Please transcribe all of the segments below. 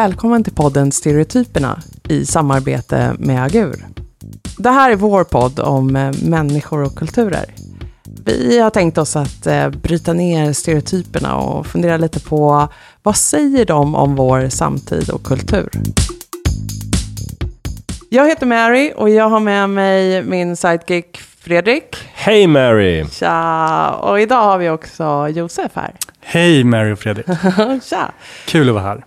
Välkommen till podden Stereotyperna i samarbete med Agur. Det här är vår podd om eh, människor och kulturer. Vi har tänkt oss att eh, bryta ner stereotyperna och fundera lite på vad säger de om vår samtid och kultur? Jag heter Mary och jag har med mig min sidekick Fredrik. Hej Mary! Tja! Och idag har vi också Josef här. Hej Mary och Fredrik. Tja! Kul att vara här.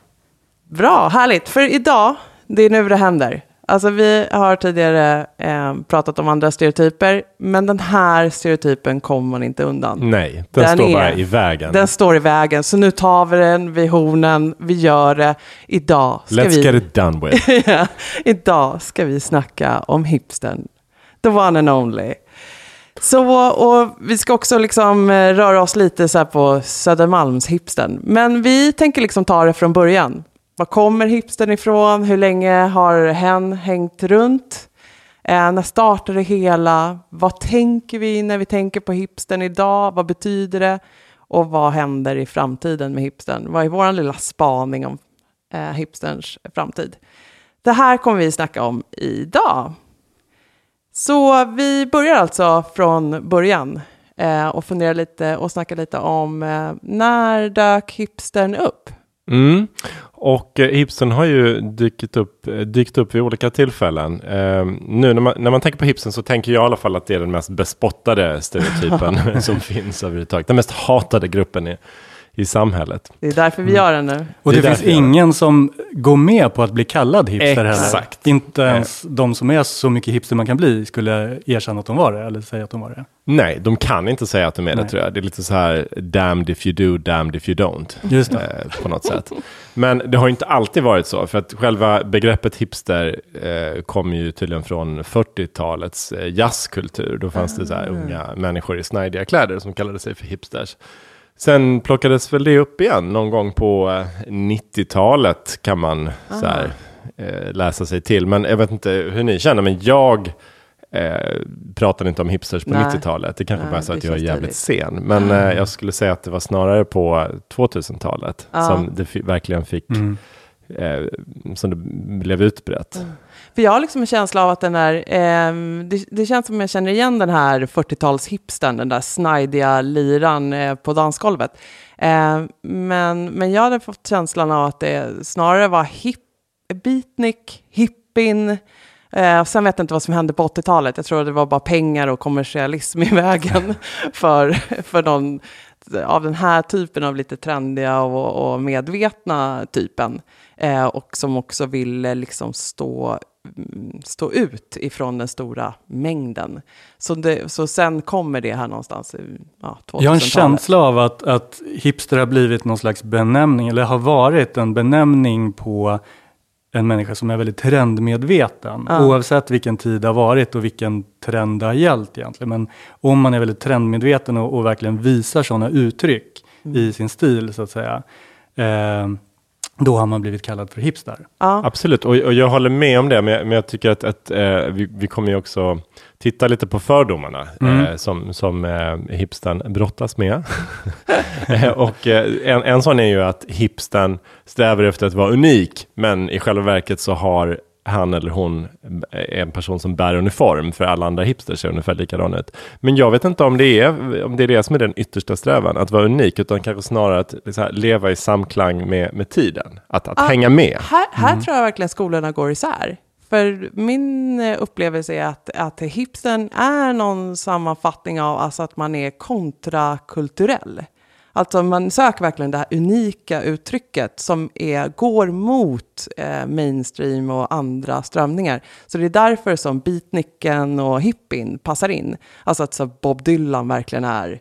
Bra, härligt. För idag, det är nu det händer. Alltså vi har tidigare eh, pratat om andra stereotyper, men den här stereotypen kommer man inte undan. Nej, den, Den står är- bara i vägen. Den står i vägen, så nu tar vi den vid hornen, vi gör det. Idag ska, Let's vi, get it done with. Ja, idag ska vi snacka om hipstern. The one and only. Så, och vi ska också liksom eh, röra oss lite så på Södermalms hipstern. Men vi tänker liksom ta det från början. Var kommer hipstern ifrån? Hur länge har hen hängt runt? Eh, när startade det hela? Vad tänker vi när vi tänker på hipstern idag? Vad betyder det? Och vad händer i framtiden med hipstern? Vad är vår lilla spaning om eh, hipsterns framtid? Det här kommer vi snacka om idag. Så vi börjar alltså från början eh, och funderar lite och snackar lite om eh, när dök hipstern upp? Mm. Och eh, hipstern har ju dykt upp, eh, dykt upp vid olika tillfällen. Eh, nu när man, när man tänker på hipstern så tänker jag i alla fall att det är den mest bespottade stereotypen som finns överhuvudtaget. Den mest hatade gruppen i, i samhället. Det är därför vi gör den nu. Och Det det, finns ingen som går med på att bli kallad hipster Exakt. heller. Inte ens de som är så mycket hipster man kan bli skulle erkänna att de var det, eller säga att de var det. Nej, de kan inte säga att de är det Nej. tror jag. Det är lite så här damned if you do, damned if you don't. Just det. Eh, på något sätt. Men det har inte alltid varit så, för att själva begreppet hipster eh, kommer ju tydligen från 40-talets eh, jazzkultur. Då fanns det så här unga människor i snajdiga kläder som kallade sig för hipsters. Sen plockades väl det upp igen någon gång på eh, 90-talet kan man så här, eh, läsa sig till. Men jag vet inte hur ni känner, men jag eh, pratade inte om hipsters på Nej. 90-talet. Det kanske Nej, bara är så det att jag är jävligt tidigt. sen. Men eh, jag skulle säga att det var snarare på 2000-talet Ja. som det verkligen fick, Mm. eh, som det blev utbrett. För jag har liksom en känsla av att den är, eh, det, det känns som jag känner igen den här 40-talshipstern, den där snajdiga liran eh, på dansgolvet. Eh, men, men jag hade fått känslan av att det snarare var hip, beatnik, hippin, Eh, sen vet jag inte vad som hände på 80-talet. Jag tror det var bara pengar och kommersialism i vägen för, för någon av den här typen av lite trendiga och, och medvetna typen. Eh, och som också ville liksom stå, stå ut ifrån den stora mängden. Så, det, så sen kommer det här någonstans ja, 2000-talet. Jag har en känsla av att, att hipster har blivit någon slags benämning, eller har varit en benämning på en människa som är väldigt trendmedveten. Ja. Oavsett vilken tid det har varit och vilken trend det har gällt egentligen. Men om man är väldigt trendmedveten och, och verkligen visar sådana uttryck i sin stil så att säga. Eh, då har man blivit kallad för hipster. Ja. Absolut, och, och jag håller med om det, men jag, men jag tycker att, att eh, vi, vi kommer ju också titta lite på fördomarna Mm. eh, som, som eh, hipstern brottas med. Eh, och eh, en, en sån är ju att hipstern strävar efter att vara unik, men i själva verket så har han eller hon eh, en person som bär uniform, för alla andra hipsters ser ungefär likadana ut. Men jag vet inte om det är, om det är det som är den yttersta strävan, att vara unik, utan kanske snarare att här, leva i samklang med, med tiden, att, att Ah, hänga med. Här, här tror jag verkligen skolorna går isär. För min eh, upplevelse är att, att hipstern är någon sammanfattning av alltså att man är kontrakulturell. Alltså man söker verkligen det här unika uttrycket som är, går mot eh, mainstream och andra strömningar. Så det är därför som beatnicken och hippin passar in. Alltså att så Bob Dylan verkligen är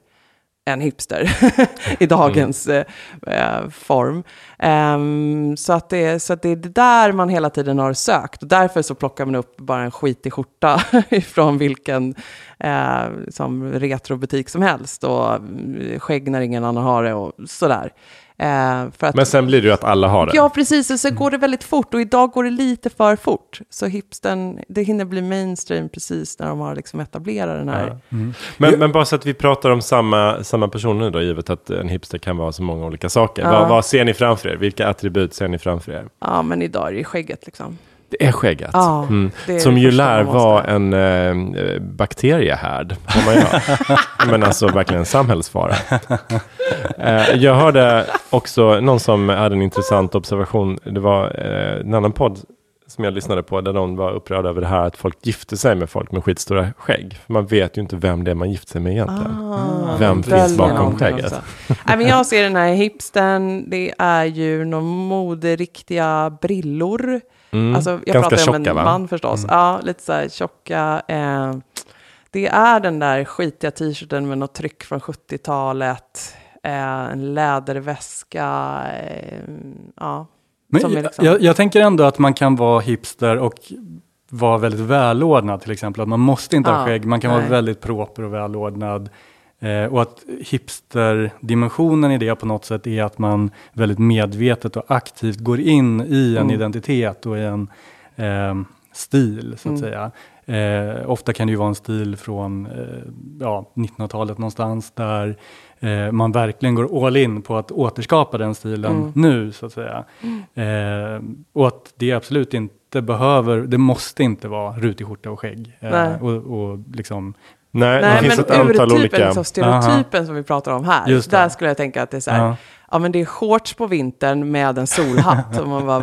en hipster i dagens eh, eh, form. Ehm, så, att det, så att det är det där man hela tiden har sökt. Och därför så plockar man upp bara en skitig skjorta ifrån vilken eh, som retrobutik som helst och mm, skägg när ingen annan har det och sådär. Eh, att, Men sen blir det ju att alla har det. Ja, precis. Och så går det väldigt fort. Och idag går det lite för fort. Så hipsten, det hinner bli mainstream precis när de har liksom etablerat den här. Men, men bara så att vi pratar om samma, samma personer då, givet att en hipster kan vara så många olika saker. Ja. Vad, vad ser ni framför er? Vilka attribut ser ni framför er? Ja, men idag är det skägget liksom. Det är skägget. Ja, Mm. det är Som det ju lär vara en eh, bakteriehärd. Men alltså verkligen en samhällsfara. Eh, jag hörde också någon som hade en intressant observation. Det var eh, en annan podd som jag lyssnade på där någon var upprörd över det här att folk gifter sig med folk med skitstora skägg. För man vet ju inte vem det är man gifter sig med egentligen. Ah, Vem finns bakom skägget? Nej, men jag ser den här hipstern, det är ju någon moderiktiga brillor. Mm. Alltså, jag Ganska pratar om tjocka, en va? Mm. man förstås. Ja, lite så här tjocka. Eh, det är den där skitiga t-shirten med något tryck från 70-talet. Eh, en läderväska. Eh, ja. Men liksom- jag, jag tänker ändå att man kan vara hipster och vara väldigt välordnad till exempel. Att man måste inte ha Ja, skägg, man kan nej. vara väldigt proper och välordnad. Eh, och att hipsterdimensionen i det på något sätt är att man väldigt medvetet och aktivt går in i en Mm. identitet och i en eh, stil så att Mm. säga. Eh, ofta kan det ju vara en stil från eh, ja, 1900-talet någonstans där eh, man verkligen går all in på att återskapa den stilen Mm. nu så att säga. Eh, och att det absolut inte behöver, det måste inte vara rutig skjorta och skägg. Eh, och, och liksom, Nej, det Nej, finns men ett antal urtypen, olika... liksom, stereotypen som vi pratar om här. Just det. Där skulle jag tänka att det är så här. Ja. Ja, men det är shorts på vintern med en solhatt. Och man bara,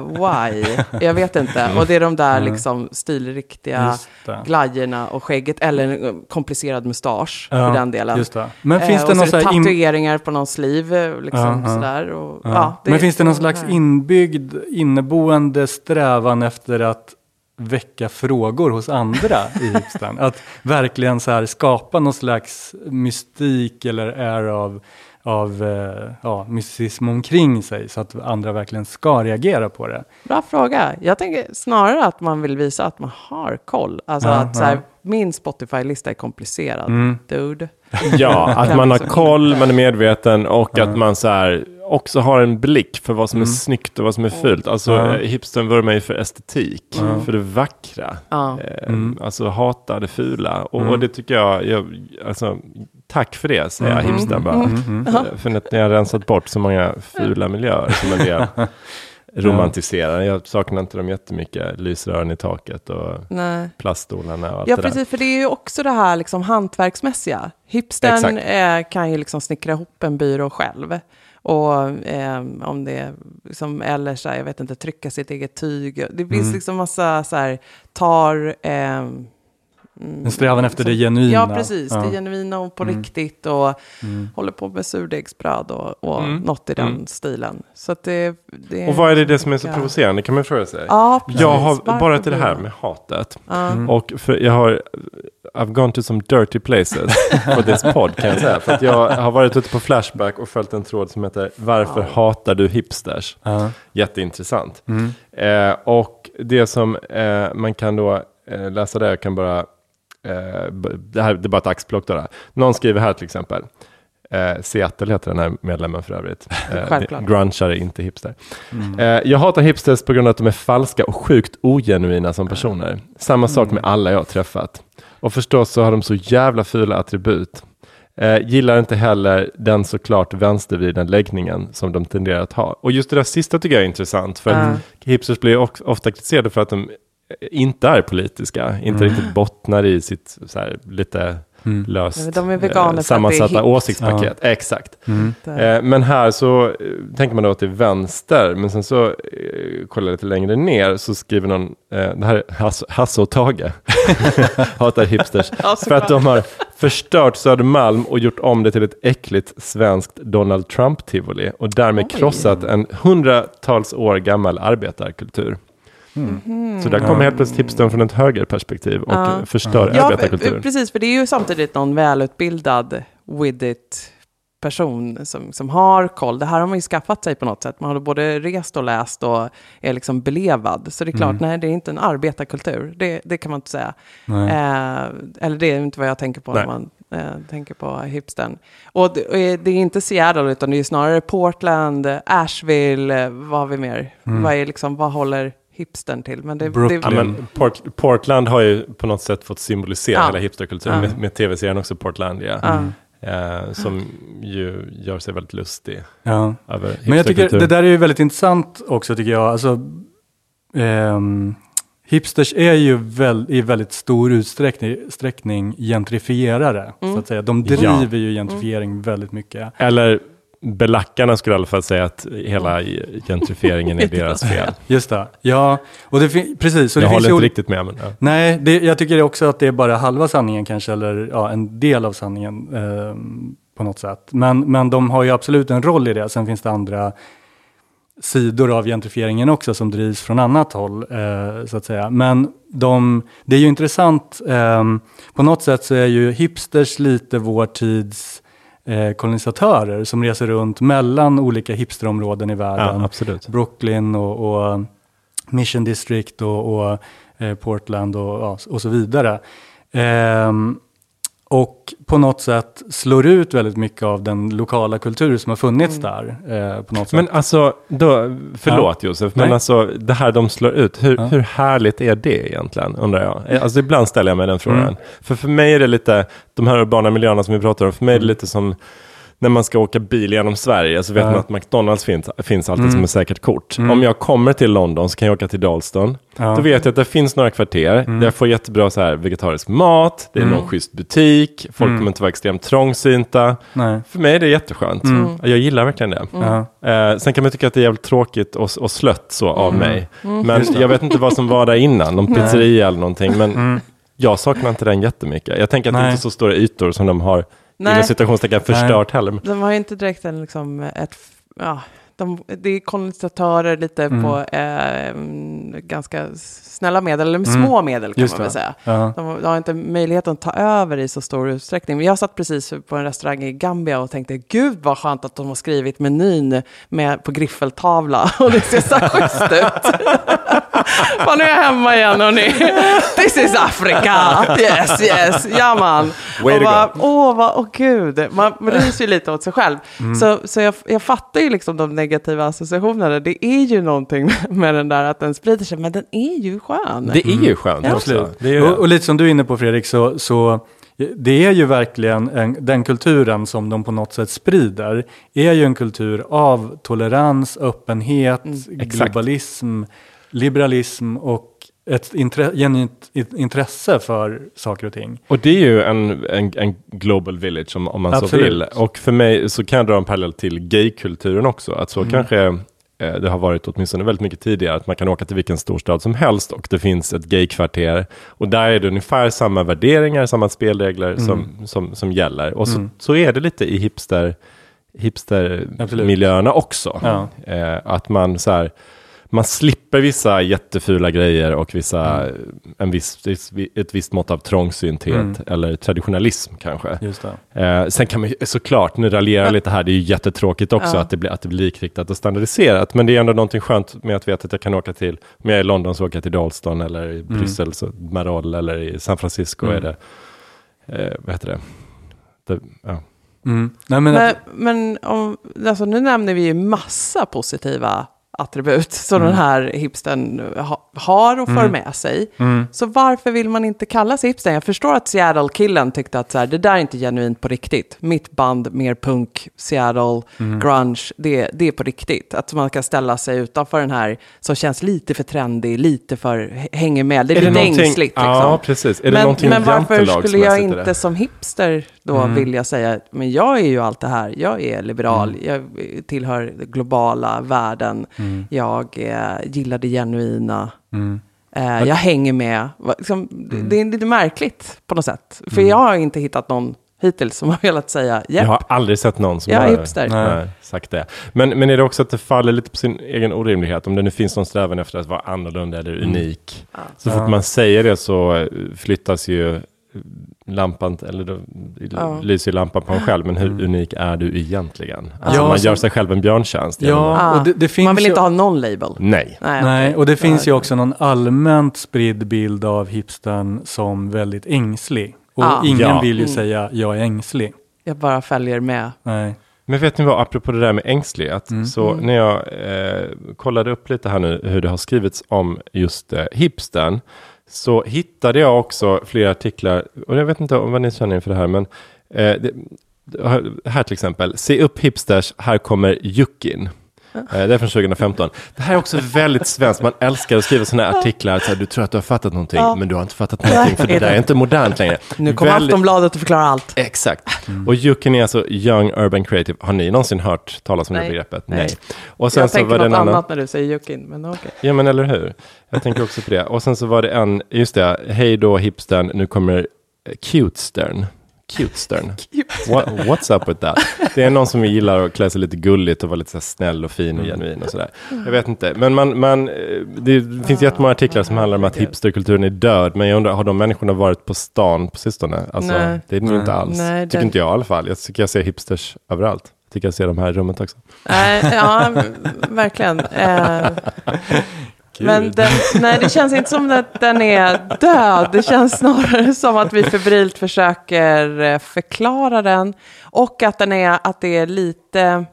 why? Jag vet inte. Och det är de där liksom stilriktiga det. glajjorna och skägget. Eller en eh, komplicerad mustasch Ja, för den delen. Just det. Men Eh, finns det och så någon är det så här in- tatueringar på någon eh, Liksom, ja. sådär. Och, Ja. Men finns det någon så slags inbyggd, inneboende strävan efter att väcka frågor hos andra i hipstern? Att verkligen så här skapa någon slags mystik eller air av, av eh, ja, mysticism omkring sig så att andra verkligen ska reagera på det. Bra fråga. Jag tänker snarare att man vill visa att man har koll. Alltså Ja, att så här. Min Spotify-lista är komplicerad, Mm. dude. Ja, att man har koll, man är medveten och att man så här också har en blick för vad som är snyggt och vad som är fult. Alltså eh, hipstern vurmar ju för estetik, för det vackra. Eh, Alltså hata det fula. Och, och det tycker jag, jag alltså, tack för det säger jag hipstern bara. Eh, För att ni har rensat bort så många fula miljöer som en del romantiserar. Jag saknar inte dem jättemycket, lysrören i taket och Nej. plaststolarna och allt Ja, det där. precis, för det är ju också det här liksom hantverksmässiga. Hipstern eh, kan ju liksom snickra ihop en byrå själv. Och eh, om det liksom, eller så här, jag vet inte, trycka sitt eget tyg. Det finns Mm. liksom massa så här, tar... Eh, En strävan efter det genuina. Ja, precis. Ja. Det genuina och på Mm. riktigt. Och Mm. håller på med surdegsbröd och, och Mm. något i den Mm. stilen. Så att det, det Och vad är det, det som är så provocerande kan man fråga sig. Ja, precis. Jag har Varför bara till det här med hatet. Ja. Mm. Och för jag har, I've gone to some dirty places for this pod kan jag säga. För att jag har varit ute på Flashback och följt en tråd som heter Varför hatar du hipsters? Ja. Jätteintressant. Mm. Eh, och det som eh, man kan då eh, läsa där, jag kan bara, eh, det här det är bara ett axplock då. då. Någon skriver här till exempel, eh, Seattle heter den här medlemmen för övrigt. Eh. Grunchare, inte hipster. Mm. Eh, jag hatar hipsters på grund av att de är falska och sjukt ogenuina som personer. Samma sak med alla jag har träffat. Och förstås så har de så jävla fula attribut. Eh, gillar inte heller den såklart vänstervridna läggningen som de tenderar att ha. Och just det där sista tycker jag är intressant. För att hipsters blir ofta kritiserade för att de inte är politiska, inte riktigt bottnar i sitt så här, lite Mm. löst är sammansatta åsiktspaket. Exakt. Mm. Eh, men här så eh, tänker man då att det är vänster, men sen så eh, kollar jag lite längre ner så skriver någon, eh, det här är Hasse, Hasse och Tage, hatar hipsters, Ja, för att de har förstört Södermalm och gjort om det till ett äckligt svenskt Donald Trump-tivoli och därmed Oj. krossat en hundratals år gammal arbetarkultur. Så där kommer helt plötsligt hipstern från ett högerperspektiv och Ja. förstör Ja, arbetarkultur. p- precis, för det är ju samtidigt någon välutbildad with it person som, som har koll. Det här har man ju skaffat sig på något sätt. Man har både rest och läst och är liksom belevad. Så det är klart, nej, det är inte en arbetarkultur. Det, det kan man inte säga. Eh, eller det är inte vad jag tänker på Nej. när man jag tänker på hipstern. Och det, och det är inte Seattle, utan det är snarare Portland, Asheville, eh, vad har vi mer? Vad, är liksom, vad håller hipstern till? Men det, Brooklyn. Ja, men Port, Portland har ju på något sätt fått symbolisera Ja. hela hipsterkulturen Ja. med, med tv-serien också Portlandia. Ja. Eh, som ju gör sig väldigt lustig Ja. över Men jag tycker det där är ju väldigt intressant också tycker jag. Alltså, ehm, hipsters är ju väl, i väldigt stor utsträckning sträckning gentrifierare. Mm. Så att säga. De driver ju gentrifiering väldigt mycket. Eller belackarna skulle i alla fall säga att hela gentrifieringen är deras fel. Just det. Ja, och det precis. Och jag det finns håller ju inte riktigt med. Men, ja. Nej, det, jag tycker också att det är bara halva sanningen kanske, eller ja, en del av sanningen ehm, på något sätt. Men, men de har ju absolut en roll i det. Sen finns det andra sidor av gentrifieringen också som drivs från annat håll, eh, så att säga. Men de, det är ju intressant, ehm, på något sätt så är ju hipsters lite vår tids eh, kolonisatörer som reser runt mellan olika hipsterområden i världen. ja. Brooklyn och, och Mission District och, och eh, Portland och, och så vidare. Ehm, och på något sätt slår ut väldigt mycket av den lokala kultur som har funnits där. Eh, på något sätt. Men alltså, då, förlåt Josef, men Nej. alltså det här de slår ut, hur, Ja. hur härligt är det egentligen, undrar jag? Alltså ibland ställer jag mig den frågan. Mm. För för mig är det lite, de här urbana miljöerna som vi pratar om, för mig är det lite som när man ska åka bil genom Sverige så vet Ja. man att McDonalds finns, finns alltid Mm. som ett säkert kort. Mm. Om jag kommer till London så kan jag åka till Dalston. Ja. Då vet jag att det finns några kvarter där jag får jättebra så här vegetarisk mat, det är Mm. någon schysst butik, folk Mm. kommer inte vara extremt trångsynta. Nej. För mig är det jätteskönt. Mm. Jag gillar verkligen det. Eh, sen kan man tycka att det är jävligt tråkigt och, och slött så av mig. Men Mm. Det. jag vet inte vad som var där innan, någon Nej. pizzeria eller någonting. Men Mm. jag saknar inte den jättemycket. Jag tänker att det Nej. inte är så stora ytor som de har inom Nej, citationstecken förstört heller. de har ju inte direkt en, liksom, ett... Ja, de, det är kolonisatörer lite Mm. på eh, mm, ganska snälla medel, eller små medel kan Just man väl säga. Ja. De, de har inte möjlighet att ta över i så stor utsträckning. Men jag satt precis på en restaurang i Gambia och tänkte, gud vad skönt att de har skrivit menyn med, på griffeltavla. Och det ser så schysst ut. Fan, nu är jag hemma igen hörni. This is Africa. Yes, yes. Ja man. Way och bara, åh, vad, åh gud. Man ryser ju lite åt sig själv. Mm. Så, så jag, jag fattar ju liksom de negativa associationerna. Det är ju någonting med den där att den sprider sig, men den är ju skön. Det är ju skönt Ja. också. Absolut. Det är ju och, och lite som du är inne på Fredrik, så, så det är ju verkligen en, den kulturen som de på något sätt sprider, är ju en kultur av tolerans, öppenhet, Exakt. globalism, liberalism och ett intre, genuint intresse för saker och ting. Och det är ju en, en, en global village om, om man så Absolut. vill. Och för mig så kan jag dra en parallell till gaykulturen också. Att så kanske eh, det har varit åtminstone väldigt mycket tidigare. Att man kan åka till vilken storstad som helst och det finns ett gaykvarter. Och där är det ungefär samma värderingar, samma spelregler som, som, som gäller. Och så, så är det lite i hipster hipstermiljöerna också. Ja. Eh, att man så här, man slipper vissa jättefula grejer och vissa, en viss, ett visst mått av trångsynthet Mm. eller traditionalism kanske. Just det. Eh, sen kan man ju såklart, nu raljerar jag lite här, det är ju jättetråkigt också Ja. att, det blir, att det blir likriktat och standardiserat. Men det är ändå någonting skönt med att veta att jag kan åka till, om jag är i London så åker jag till Dalston eller i Bryssel, så Marol eller i San Francisco Mm. är det, eh, vad heter det? det ja. Mm. Nej, men, Men, men om, alltså, nu nämner vi ju massa positiva attribut som den här hipstern ha, har och för med sig. mm. Så varför vill man inte kalla sig hipster? Jag förstår att Seattle-killen tyckte att så här, det där är inte genuint på riktigt. Mitt band, mer punk, Seattle, grunge, det, det är på riktigt. Att man kan ställa sig utanför den här som känns lite för trendig, lite för hänger med. Det är, lite någonting- ängsligt liksom. Ja, precis. Är det men, någonting men varför skulle jag jantelagsmässigt i det? inte som hipster då Mm. vilja säga, men jag är ju allt det här, jag är liberal, jag tillhör den globala världen, jag eh, gillar det genuina, Mm. eh, jag hänger med. Liksom, det- Mm. Det är lite märkligt på något sätt, för jag har inte hittat någon hittills som har velat säga, Jag japp, har aldrig sett någon som jag är har hipster. Nej. nej, sagt det. Men, men är det också att det faller lite på sin egen orimlighet? Om det nu finns någon strävan efter att vara annorlunda eller unik. Så fort man säger det så flyttas ju lampan, eller då Ja. lyser lampan på en själv. Men hur unik är du egentligen? Alltså Ja, man gör sig själv en björntjänst. Ja, Ah, och det, det finns man vill ju... inte ha någon label. Nej. Nej, och det finns ju också någon allmänt spridd bild av hipstern som väldigt ängslig Och Ja. ingen Ja. vill ju Mm. säga jag är ängslig. Jag bara följer med. Nej. Men vet ni vad, apropå det där med ängslig, att Mm. så Mm. när jag eh, kollade upp lite här nu hur det har skrivits om just eh, hipstern, så hittade jag också flera artiklar, och jag vet inte om vad ni känner inför det här, men eh, det, här till exempel, se upp hipsters, här kommer Juckin. Eh, Det är från 2015. Det här är också väldigt svenskt. Man älskar att skriva sådana här artiklar. Så här, du tror att du har fattat någonting, Ja. men du har inte fattat någonting. För det där är inte modernt längre. Nu kommer Väldigt- Aftonbladet att förklara allt. Exakt. Och Jukin är alltså Young Urban Creative. Har ni någonsin hört talas om det Nej. begreppet? Nej. Och sen jag så tänker var det något annan... annat när du säger Jukin, men okej. Ja men eller hur. Jag tänker också på det. Och sen så var det en, just det, hej då hipstern, nu kommer cutestern. Cutestern. What, what's up with that? Det är någon som gillar att klä sig lite gulligt och vara lite så här snäll och fin och genuin och sådär. Jag vet inte, men man, man, eh, det finns jättemånga artiklar som handlar om att hipsterkulturen är död, men jag undrar, har de människorna varit på stan på sistone? Alltså, Nej. det är de inte alls. Nej, tycker det- inte jag i alla fall. Jag tycker jag ser hipsters överallt. Jag tycker jag ser de här i rummet också. Nej, ja, verkligen. Eh, men den, nej, det känns inte som att den är död. Det känns snarare som att vi febrilt försöker eh, förklara den. Och att, den är, att det är lite,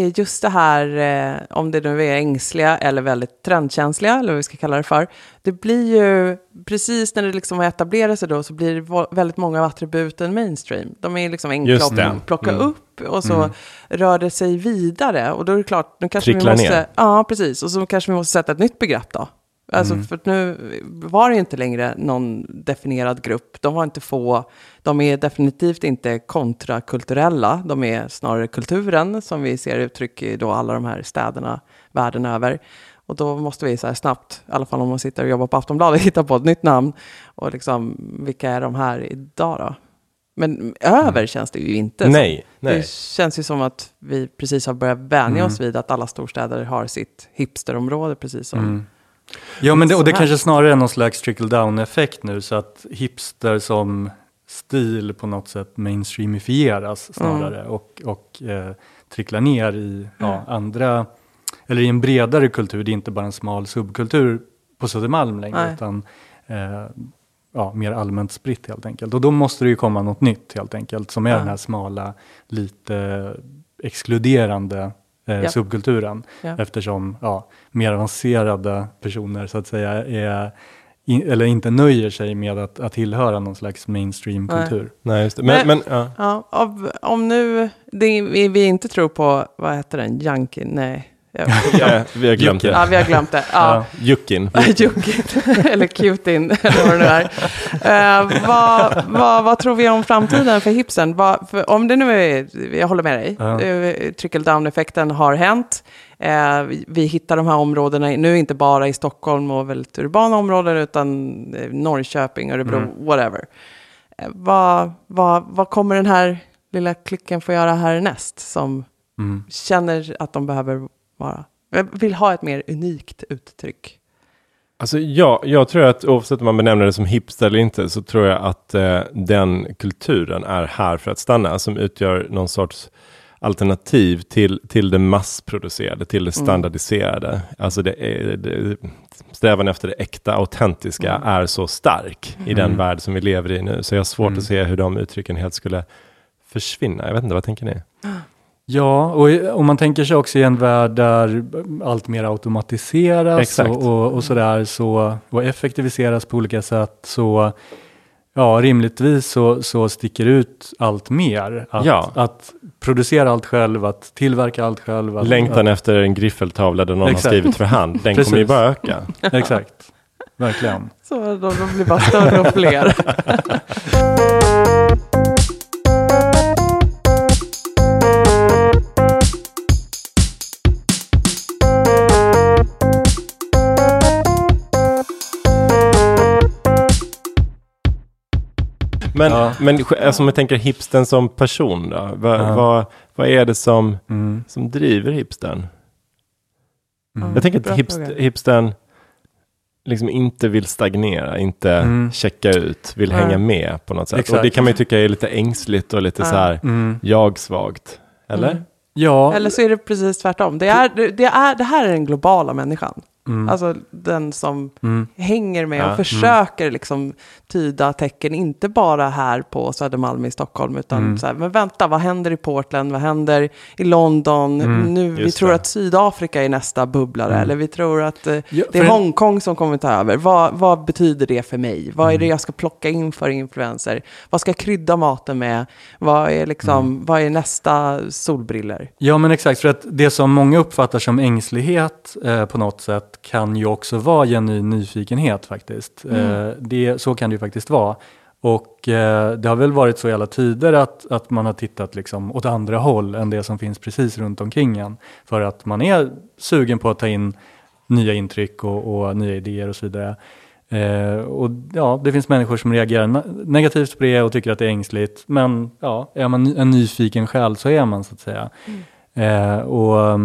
just det här, eh, om det nu är ängsliga eller väldigt trendkänsliga, eller vad vi ska kalla det för. Det blir ju, precis när det liksom har etablerat sig då, så blir det väldigt många av attributen mainstream. De är liksom enkla att plocka Mm. upp och så rör det sig vidare. Och då är det klart, nu kanske Tricklar vi måste... ner. Ja, precis. Och så kanske vi måste sätta ett nytt begrepp då. Alltså, för att nu var det inte längre någon definierad grupp. De var inte få. De är definitivt inte kontrakulturella. De är snarare kulturen som vi ser uttryck i då alla de här städerna världen över. Och då måste vi så här snabbt, i alla fall om man sitter och jobbar på Aftonbladet, hitta på ett nytt namn. Och liksom, vilka är de här idag då? Men över känns det ju inte. Nej, nej. Det känns ju som att vi precis har börjat vänja oss vid att alla storstäder har sitt hipsterområde, precis som... Mm. Ja, men det, och det kanske snarare är någon slags trickle-down-effekt nu, så att hipster som stil på något sätt mainstreamifieras snarare och, och eh, tricklar ner i ja, andra, eller i en bredare kultur. Det är inte bara en smal subkultur på Södermalm längre, Nej. utan eh, ja, mer allmänt spritt helt enkelt. Och då måste det ju komma något nytt helt enkelt, som är Ja. den här smala, lite exkluderande eh, Ja. subkulturen. Ja. Eftersom ja, mer avancerade personer så att säga är, in, eller inte nöjer sig med att, att tillhöra någon slags mainstream-kultur. nej just det. Men, Men- men, ja. Ja, av, om nu det, vi, vi inte tror på, vad heter den, Junkin? Nej. Ja, Ja, vi har glömt ja, det. vi har glömt det. Ja. Juckin. Jukin, eller Cutin, eller vad det nu är. Eh, vad, vad, vad tror vi om framtiden för hipsen? Vad, för om det nu är, jag håller med dig, Ja. uh, trickle down-effekten har hänt. Eh, vi, vi hittar de här områdena, nu inte bara i Stockholm och väldigt urbana områden, utan Norrköping, Örebro, Mm. whatever. Vad, vad, vad kommer den här lilla klicken få göra härnäst, som Mm. känner att de behöver vara, vill ha ett mer unikt uttryck? Alltså jag, jag tror att oavsett om man benämner det som hipster eller inte så tror jag att eh, den kulturen är här för att stanna som utgör någon sorts alternativ till, till det massproducerade, till det standardiserade. Alltså det är, det, strävan efter det äkta, autentiska är så stark i den värld som vi lever i nu. Så jag har svårt att se hur de uttrycken helt skulle försvinna. Jag vet inte, vad tänker ni? Ja, och om man tänker sig också i en värld där allt mer automatiseras och, och, och sådär så, och effektiviseras på olika sätt så ja, rimligtvis så, så sticker ut allt mer. Att, Ja. att producera allt själv, att tillverka allt själv. Att, Längtan efter en griffeltavla där någon Exakt. har skrivit för hand, den kommer ju bara öka. Att, exakt, verkligen. Så de, de blir bara större och fler. Men, Ja. men alltså, om jag tänker hipsten som person då, vad, Ja. vad, vad är det som, Mm. som driver hipstern? Mm. Jag tänker att hipst, fråga. hipstern liksom inte vill stagnera, inte Mm. checka ut, vill Nej. hänga med på något sätt. Exakt. Och det kan man ju tycka är lite ängsligt och lite Ja. så här Mm. jag-svagt. Eller? Mm. Ja, Eller så är det precis tvärtom. Det, är, det, är, det här är den globala människan. Mm. Alltså den som Mm. hänger med Ja. och försöker liksom tyda tecken, inte bara här på Södermalm i Stockholm, utan Mm. så här, men vänta, vad händer i Portland, vad händer i London, Mm, nu, vi tror det. att Sydafrika är nästa bubblare, Mm. eller vi tror att eh, Ja, det är Hongkong som kommer ta över. Vad, vad betyder det för mig? Vad är det Mm. jag ska plocka in för influenser? Vad ska jag krydda maten med? Vad är, liksom, Mm. vad är nästa solbriller? Ja men exakt, för att det som många uppfattar som ängslighet eh, på något sätt kan ju också vara genuin nyfikenhet faktiskt. Mm. Eh, det, så kan det ju faktiskt vara. Och eh, det har väl varit så i alla tider att, att man har tittat liksom åt andra håll än det som finns precis runt omkring en. För att man är sugen på att ta in nya intryck och, och nya idéer och så vidare. Eh, och ja, det finns människor som reagerar negativt på det och tycker att det är ängsligt. Men ja, är man en nyfiken själ så är man så att säga. Eh, och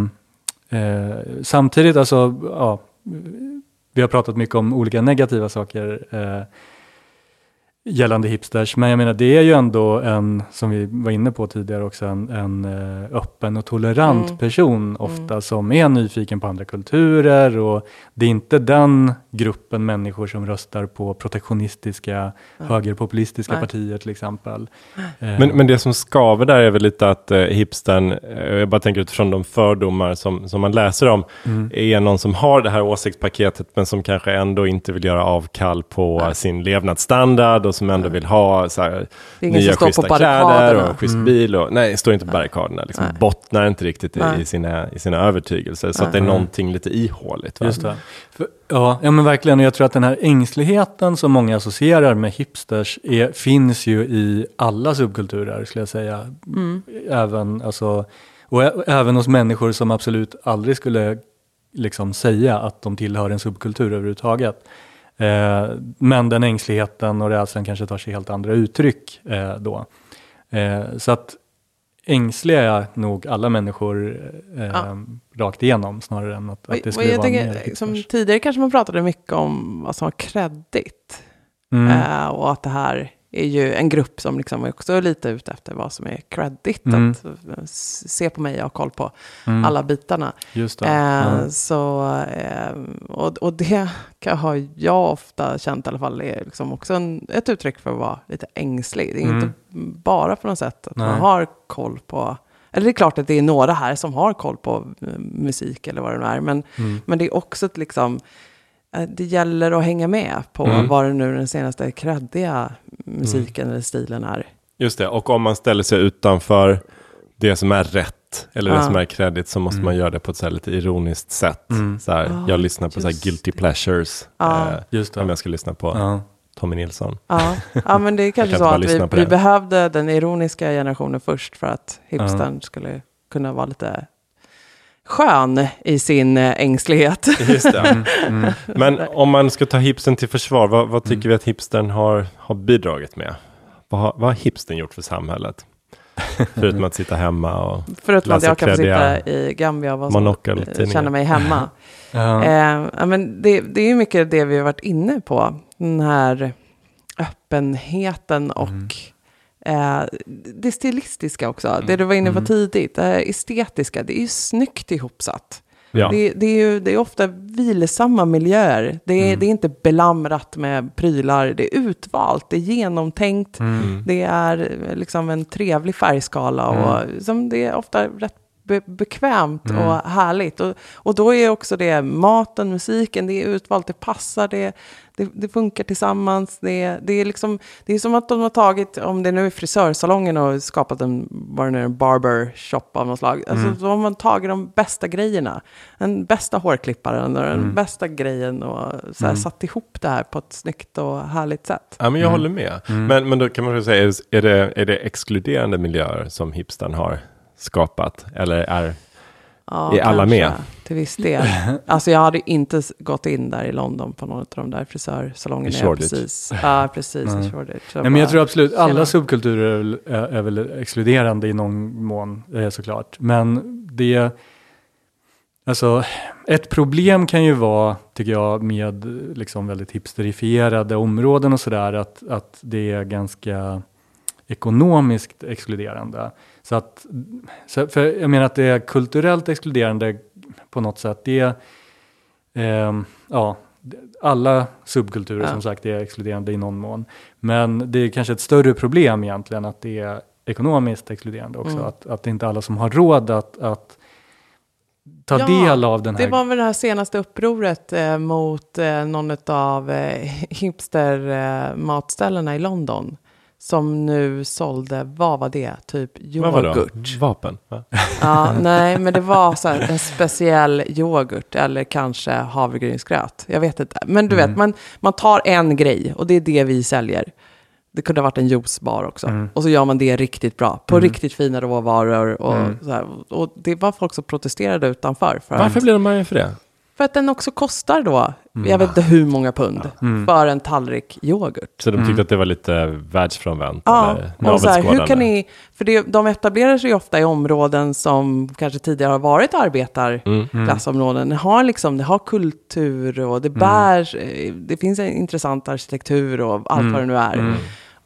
eh, samtidigt, alltså, ja, vi har pratat mycket om olika negativa saker eh, gällande hipsters, men jag menar det är ju ändå en, som vi var inne på tidigare också, en, en eh, öppen och tolerant Mm. person ofta som är nyfiken på andra kulturer och det är inte den gruppen människor som röstar på protektionistiska, högerpopulistiska Nej. partier till exempel. Eh, Men, men det som skaver där är väl lite att eh, hipstern, eh, jag bara tänker utifrån de fördomar som, som man läser om, Mm. är någon som har det här åsiktspaketet men som kanske ändå inte vill göra avkall på sin levnadsstandard och som ändå vill ha så här, nya schyssta kläder och schysst Mm. bil. Och, nej, står inte på barrikaderna, liksom, Nej. bottnar inte riktigt i, i, sina, i sina övertygelser. Så att det är Mm. någonting lite ihåligt. Va? Just det. För, ja, ja, men verkligen. Och jag tror att den här ängsligheten som många associerar med hipsters är, finns ju i alla subkulturer, skulle jag säga. Mm. Även, alltså, och även hos människor som absolut aldrig skulle liksom säga att de tillhör en subkultur överhuvudtaget. Eh, men den ängsligheten och rädslan kanske tar sig helt andra uttryck eh, då. Eh, så att ängsliga är nog alla människor eh, Ja. rakt igenom snarare än att, att det skulle jag vara tänker, som tidigare kanske man pratade mycket om vad som var kreddigt. Mm. Eh, och att det här är ju en grupp som liksom är också lite ute efter vad som är kreddigt. Mm. Att eh, se på mig, jag har koll på Mm. alla bitarna. Just. Eh, Ja. Så, eh, och, och det kan, har jag ofta känt i alla fall är liksom också en, ett uttryck för att vara lite ängslig. Det är Mm. inte bara på något sätt att man Nej. har koll på, eller det är klart att det är några här som har koll på eh, musik eller vad det nu är, men, Mm. men det är också ett liksom, det gäller att hänga med på Mm. vad det nu den senaste kreddiga musiken eller stilen är. Just det, och om man ställer sig utanför det som är rätt, eller det Ja. som är kredit, så måste man göra det på ett så här lite ironiskt sätt. Mm. Så här, Ja, jag lyssnar på så här guilty det. pleasures, Ja. eh, Just det. om jag ska lyssna på Ja. Tommy Nilsson. Ja, ja men det är kanske kan så att vi, vi det. behövde den ironiska generationen först för att hipstern skulle kunna vara lite skön i sin eh, ängslighet. Just det. Mm. Men om man ska ta hipstern till försvar, vad, vad tycker Mm. vi att hipstern har, har bidragit med? Vad har, vad har hipstern gjort för samhället? Förutom att sitta hemma och Förutom att Läsa jag kan sitta i Gambia och Monocle-tidningar. känna mig hemma. Ja. eh, men det, det är ju mycket det vi har varit inne på. Den här öppenheten och Mm. Eh, det stilistiska också. Det du var inne på Mm. tidigt, det estetiska. Det är ju snyggt ihopsatt. ja. Det, det, är ju, det är ofta vilsamma miljöer. Det är, Mm. det är inte belamrat med prylar. Det är utvalt, det är genomtänkt. Mm. Det är eh, liksom en trevlig färgskala och som det är ofta rätt be bekvämt Mm. och härligt. Och, och då är också det maten, musiken, det är utvalt, det passar, det, det, det funkar tillsammans. Det, det, är liksom, det är som att de har tagit, om det nu är frisörsalongen och skapat en, vad det nu är, en barber shop av något slag. Alltså, Mm. då har man tagit de bästa grejerna. Den bästa hårklipparen och den Mm. bästa grejen och så här, Mm. satt ihop det här på ett snyggt och härligt sätt. Ja, men jag Mm. håller med. Mm. Men, men då kan man säga, är det, är det exkluderande miljöer som hipstern har skapat? Eller är... Ja, Är alla kanske, med? Till viss del. Alltså jag hade inte gått in där i London på någon av de där frisörsalongerna. I Shoreditch. Precis. Ja, precis. Nej. I Shoreditch. Nej, men jag bara- tror absolut alla Tjena. subkulturer är, väl- är, är väl exkluderande i någon mån eh, såklart. Men det, alltså ett problem kan ju vara, tycker jag, med liksom väldigt hipsterifierade områden och sådär, att, att det är ganska ekonomiskt exkluderande. Så att, för jag menar att det är kulturellt exkluderande på något sätt, det ehm, ja, alla subkulturer Ja. som sagt är exkluderande i någon mån. Men det är kanske ett större problem egentligen att det är ekonomiskt exkluderande också. Mm. Att, att det inte är alla som har råd att, att ta Ja, del av den här. Det var väl det här senaste upproret eh, mot eh, någon av eh, hipster-matställena i London. Som nu sålde, vad var det? Typ Vad yoghurt. Vapen? Va? Ja, nej, men det var så här, en speciell yoghurt eller kanske havregrynsgröt. Jag vet inte. Men du Mm. vet, man, man tar en grej och det är det vi säljer. Det kunde ha varit en juicebar också. Mm. Och så gör man det riktigt bra. På riktigt fina råvaror. Och, Mm. så här. och det var folk som protesterade utanför. För Varför att, blir de arga för det? För att den också kostar då, Mm. jag vet inte hur många pund, Mm. för en tallrik yoghurt. Så de tyckte Mm. att det var lite världsfrånvänt? Ja, eller och så här, hur kan ni, för det, de etablerar sig ju ofta i områden som kanske tidigare har varit arbetar Mm. klassområden. Det har, liksom, det har kultur och det bär, eh, det finns en intressant arkitektur och allt Mm. vad det nu är.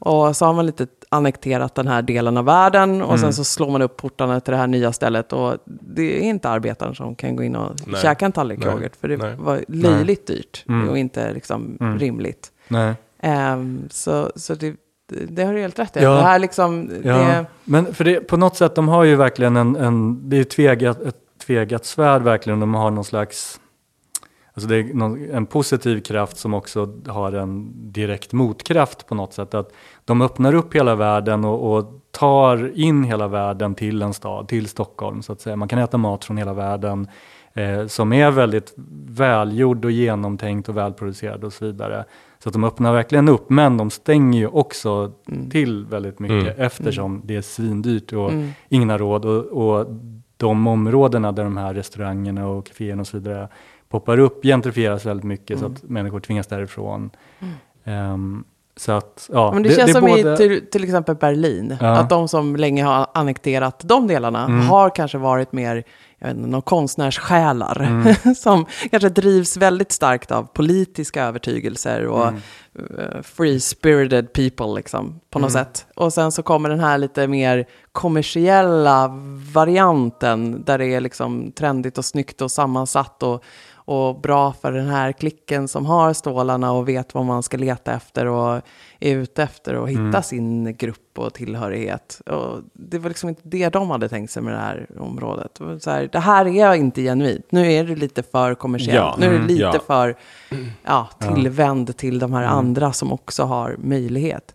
Och så har man lite annekterat den här delen av världen och Mm. sen så slår man upp portarna till det här nya stället och det är inte arbetaren som kan gå in och Nej. käka en tallrik yoghurt för det Nej. var löjligt dyrt Mm. och inte liksom Mm. rimligt. Nej. Ehm, så så det, det har du helt rätt i. Ja. Det här liksom, Ja, det, men för det, på något sätt, de har ju verkligen en, en det är tvegat, ett tvegat svärd verkligen. De har någon slags, alltså det är någon, en positiv kraft som också har en direkt motkraft på något sätt. Att de öppnar upp hela världen och, och tar in hela världen till en stad, till Stockholm så att säga. Man kan äta mat från hela världen eh, som är väldigt välgjord och genomtänkt och välproducerad och så vidare. Så att de öppnar verkligen upp, men de stänger ju också till väldigt mycket Mm. eftersom det är svindyrt och Mm. ingen har råd. Och, och de områdena där de här restaurangerna och kaféerna och så vidare poppar upp gentrifieras väldigt mycket så att människor tvingas därifrån. Ehm, så att, ja, men det, känns som både- i till, till exempel Berlin, Ja. att de som länge har annekterat de delarna Mm. har kanske varit mer jag vet inte, någon konstnärssjälar Mm. som kanske drivs väldigt starkt av politiska övertygelser och Mm. eh, free-spirited people liksom, på något Mm. sätt. Och sen så kommer den här lite mer kommersiella varianten där det är liksom trendigt och snyggt och sammansatt och, och bra för den här klicken som har stålarna och vet vad man ska leta efter och är ute efter och hitta Mm. sin grupp och tillhörighet. Och det var liksom inte det de hade tänkt sig med det här området. Det, så här, det här är inte genuint. Nu är det lite för kommersiellt. Ja, Nu är det mm, lite ja. för ja, tillvänd till de här Mm. andra som också har möjlighet.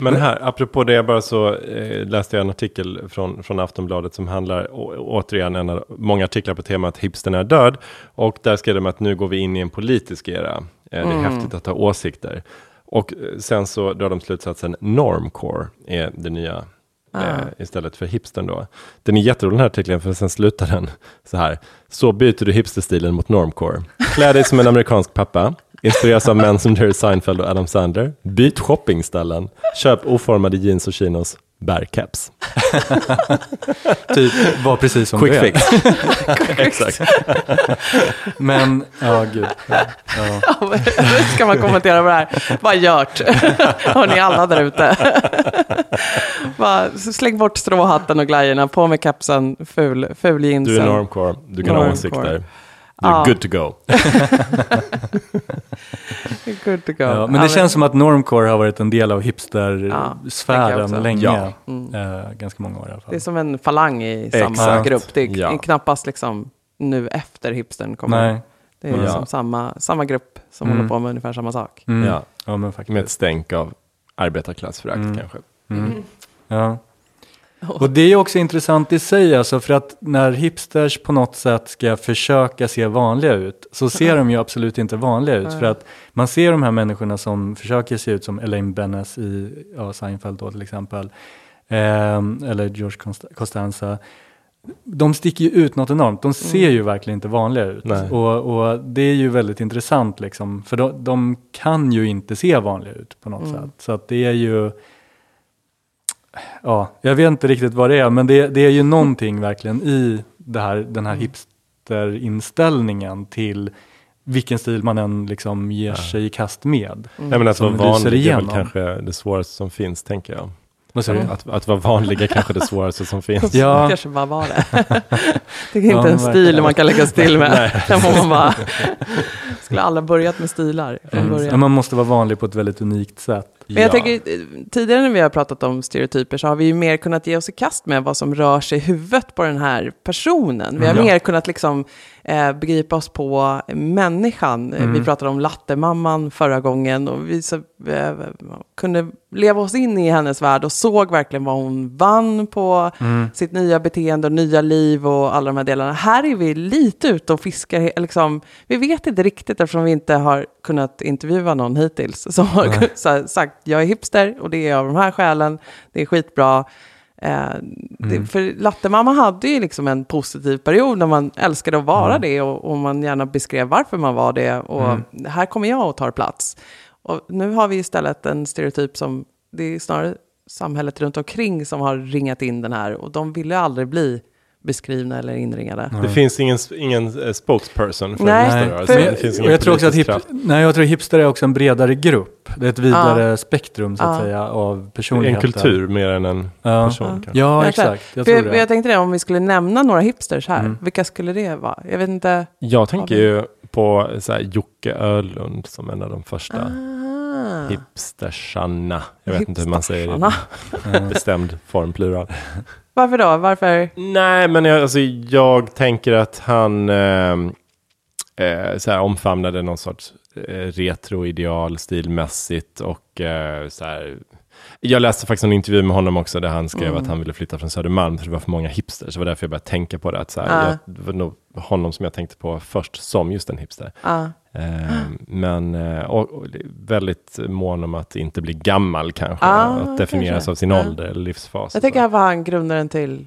Men här, apropå det, jag bara så eh, läste jag en artikel från, från Aftonbladet som handlar å, återigen en av många artiklar på temat hipstern är död. Och där skrev de att nu går vi in i en politisk era. Eh, det är Mm. häftigt att ha åsikter. Och eh, sen så drar de slutsatsen normcore är det nya Ah. eh, istället för hipstern då. Den är jätterolig den här artikeln för sen slutar den så här. Så byter du hipsterstilen mot normcore. Klä dig som en amerikansk pappa. Inspireras av män som Jerry Seinfeld och Adam Sandler. Byt shoppingställen. Köp oformade jeans och chinos. Bär keps. Typ var precis som Quick du är. fix. Exakt. Men, ja gud. Ja, ja. Ska man kommentera på det här? Vad gjort? Har ni alla där ute? Släng bort stråhatten och glajjorna, på med kepsen, ful, ful jeansen. Du är normcore. Du kan ha åsikter. Ja. good to go. Good to go. Ja, men det känns som att normcore har varit en del av Ja, hipstersfären också. länge. Ja. Mm. Eh, ganska många år i alla fall. Det är som en falang i samma Exakt. grupp. Det är Ja. knappast liksom nu efter hipstern kommer. Nej. Det är Ja. liksom samma, samma grupp som Mm. håller på med ungefär samma sak. Mm. Ja. Ja, men faktiskt. Med ett stänk av arbetarklassförakt Mm. kanske. Mm. Ja. Och det är också intressant i sig, alltså för att när hipsters på något sätt ska försöka se vanliga ut, så ser de ju absolut inte vanliga ut. För att man ser de här människorna som försöker se ut som Elaine Benes i ja, Seinfeld då till exempel, ehm, eller George Costanza. De sticker ju ut något enormt, de ser ju verkligen inte vanliga ut. Och, och det är ju väldigt intressant, liksom, för de, de kan ju inte se vanliga ut på något sätt. Så att det är ju, ja, jag vet inte riktigt vad det är, men det, det är ju någonting verkligen i det här, den här hipsterinställningen till vilken stil man än liksom ger sig i kast med. Nej, men att Som vara vanlig är väl kanske det svåraste som finns, tänker jag. Du? Att, att vara vanlig är kanske det svåraste som finns. Ja. kanske bara var det. det är inte Ja, en stil man kan lägga sig till med. Man bara, skulle alla börjat med stilar från Mm. början. Men man måste vara vanlig på ett väldigt unikt sätt. Men jag tänker, eh, tidigare när vi har pratat om stereotyper så har vi ju mer kunnat ge oss i kast med vad som rör sig i huvudet på den här personen. Vi har Ja. mer kunnat liksom, eh, begripa oss på människan. Eh, Mm. Vi pratade om lattemamman förra gången och vi så, eh, kunde leva oss in i hennes värld och såg verkligen vad hon vann på Mm. sitt nya beteende och nya liv och alla de här delarna. Här är vi lite ute och fiskar, liksom, vi vet inte riktigt eftersom vi inte har kunnat intervjua någon hittills som har sagt jag är hipster och det är av de här skälen, det är skitbra. Eh, det, Mm. för Lattemamma hade ju liksom en positiv period när man älskade att vara Mm. det och, och man gärna beskrev varför man var det och Mm. här kommer jag och tar plats. Och nu har vi istället en stereotyp som, det är snarare samhället runt omkring som har ringat in den här och de ville aldrig bli beskrivna eller inringade. Det finns ingen, ingen eh, spokesperson för Nej, hipsterrörelsen. för- Det finns Och ingen jag tror också att hip, nej, jag tror hipster är också en bredare grupp. Det är ett vidare Ja. spektrum så att Ja. säga av En personligheter. kultur mer än en Ja, person. kanske. ja exakt. Jag För tror jag, det. jag tänkte det, om vi skulle nämna några hipsters här, Mm. vilka skulle det vara? Jag vet inte. Jag tänker ju på så här, Jocke Öhlund som en av de första Ah. hipstersarna. Jag vet inte hur man säger det bestämd form, plural. Varför då? Varför? Nej, men jag, alltså, jag tänker att han eh, eh, så här, omfamnade någon sorts retroideal stilmässigt och eh, så här. Jag läste faktiskt en intervju med honom också där han skrev Mm. att han ville flytta från Södermalm för det var för många hipsters. Det var därför jag började tänka på det. Att så här, Ja. jag, det var nog honom som jag tänkte på först som just en hipster. Ah. Eh, men eh, och, och väldigt mån om att inte bli gammal kanske. Ah, att definieras kanske. av sin ålder eller livsfas. Jag tänker att var han grundaren till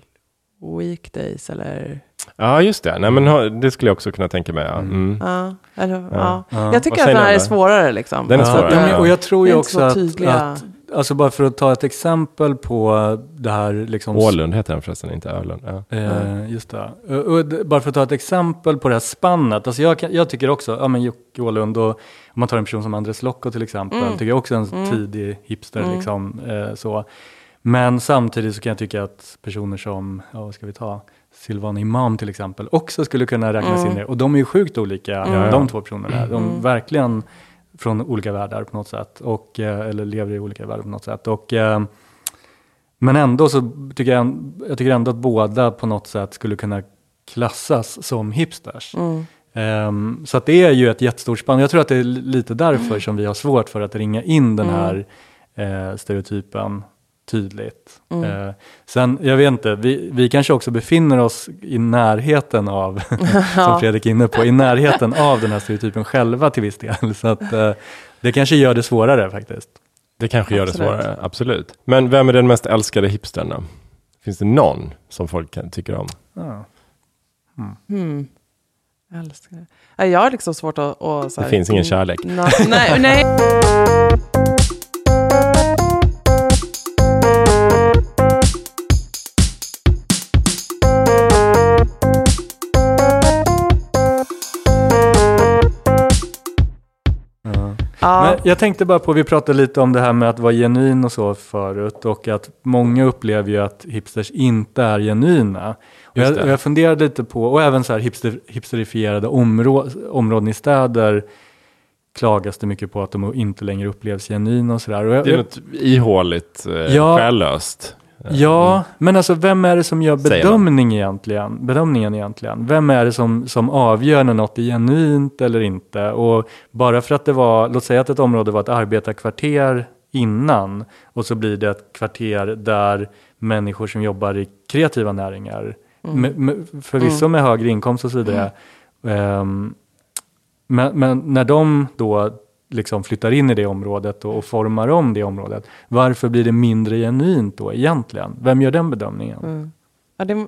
Weekdays eller? Ja, just det. Nej, men det skulle jag också kunna tänka mig. Ja. Mm. Ja, eller, ja. Ja. Jag tycker att den här är svårare liksom. Den är Ja, svårare, ja. Och jag tror ju också så att, tydliga. att, alltså bara för att ta ett exempel på det här liksom Ålund heter den förresten, inte Öhlund. Ja. Eh, just det. Och, och, bara för att ta ett exempel på det här spannet. Alltså jag, jag tycker också, ja men Jocke Åhlund och om man tar en person som Andres Locko till exempel, Mm. tycker jag också är en Mm. tidig hipster Mm. liksom. Eh, så. Men samtidigt så kan jag tycka att personer som, ja vad ska vi ta, Silvana Imam till exempel, också skulle kunna räknas Mm. in i det. Och de är ju sjukt olika, Mm. de två personerna. De Mm. är verkligen från olika världar på något sätt. Och, eh, eller lever i olika världar på något sätt. Och, eh, men ändå så tycker jag, jag tycker ändå att båda på något sätt skulle kunna klassas som hipsters. Mm. Ehm, så att det är ju ett jättestort spann. Jag tror att det är lite därför som vi har svårt för att ringa in den Mm. här eh, stereotypen tydligt. Mm. Eh, sen, jag vet inte, vi, vi kanske också befinner oss i närheten av, som Fredrik är inne på, i närheten av den här stereotypen själva till viss del. Så att eh, det kanske gör det svårare faktiskt. Det kanske gör Absolut. det svårare, absolut. Men vem är den mest älskade hipstern då? Finns det någon som folk kan, tycker om? Ja. Hmm. Jag älskar det. Jag har liksom svårt att... att så Det här- finns ingen kärlek. Nej, nej. Ja. Men jag tänkte bara på, vi pratade lite om det här med att vara genuin och så förut och att många upplever ju att hipsters inte är genuina. Och jag, och jag funderade lite på, och även så här hipster, hipsterifierade områ, områden i städer klagas det mycket på att de inte längre upplevs genuina och sådär. Det är något ihåligt, eh, Ja. själlöst. Eh, Ja, men alltså vem är det som gör bedömning egentligen? bedömningen egentligen? Vem är det som, som avgör när något är genuint eller inte? Och bara för att det var, låt säga att ett område var ett arbetarkvarter innan och så blir det ett kvarter där människor som jobbar i kreativa näringar, med, med, förvisso med högre inkomst och så vidare, ehm, men, men när de då liksom flyttar in i det området och, och formar om det området, varför blir det mindre genuint då egentligen? Vem gör den bedömningen? Mm. Ja, det,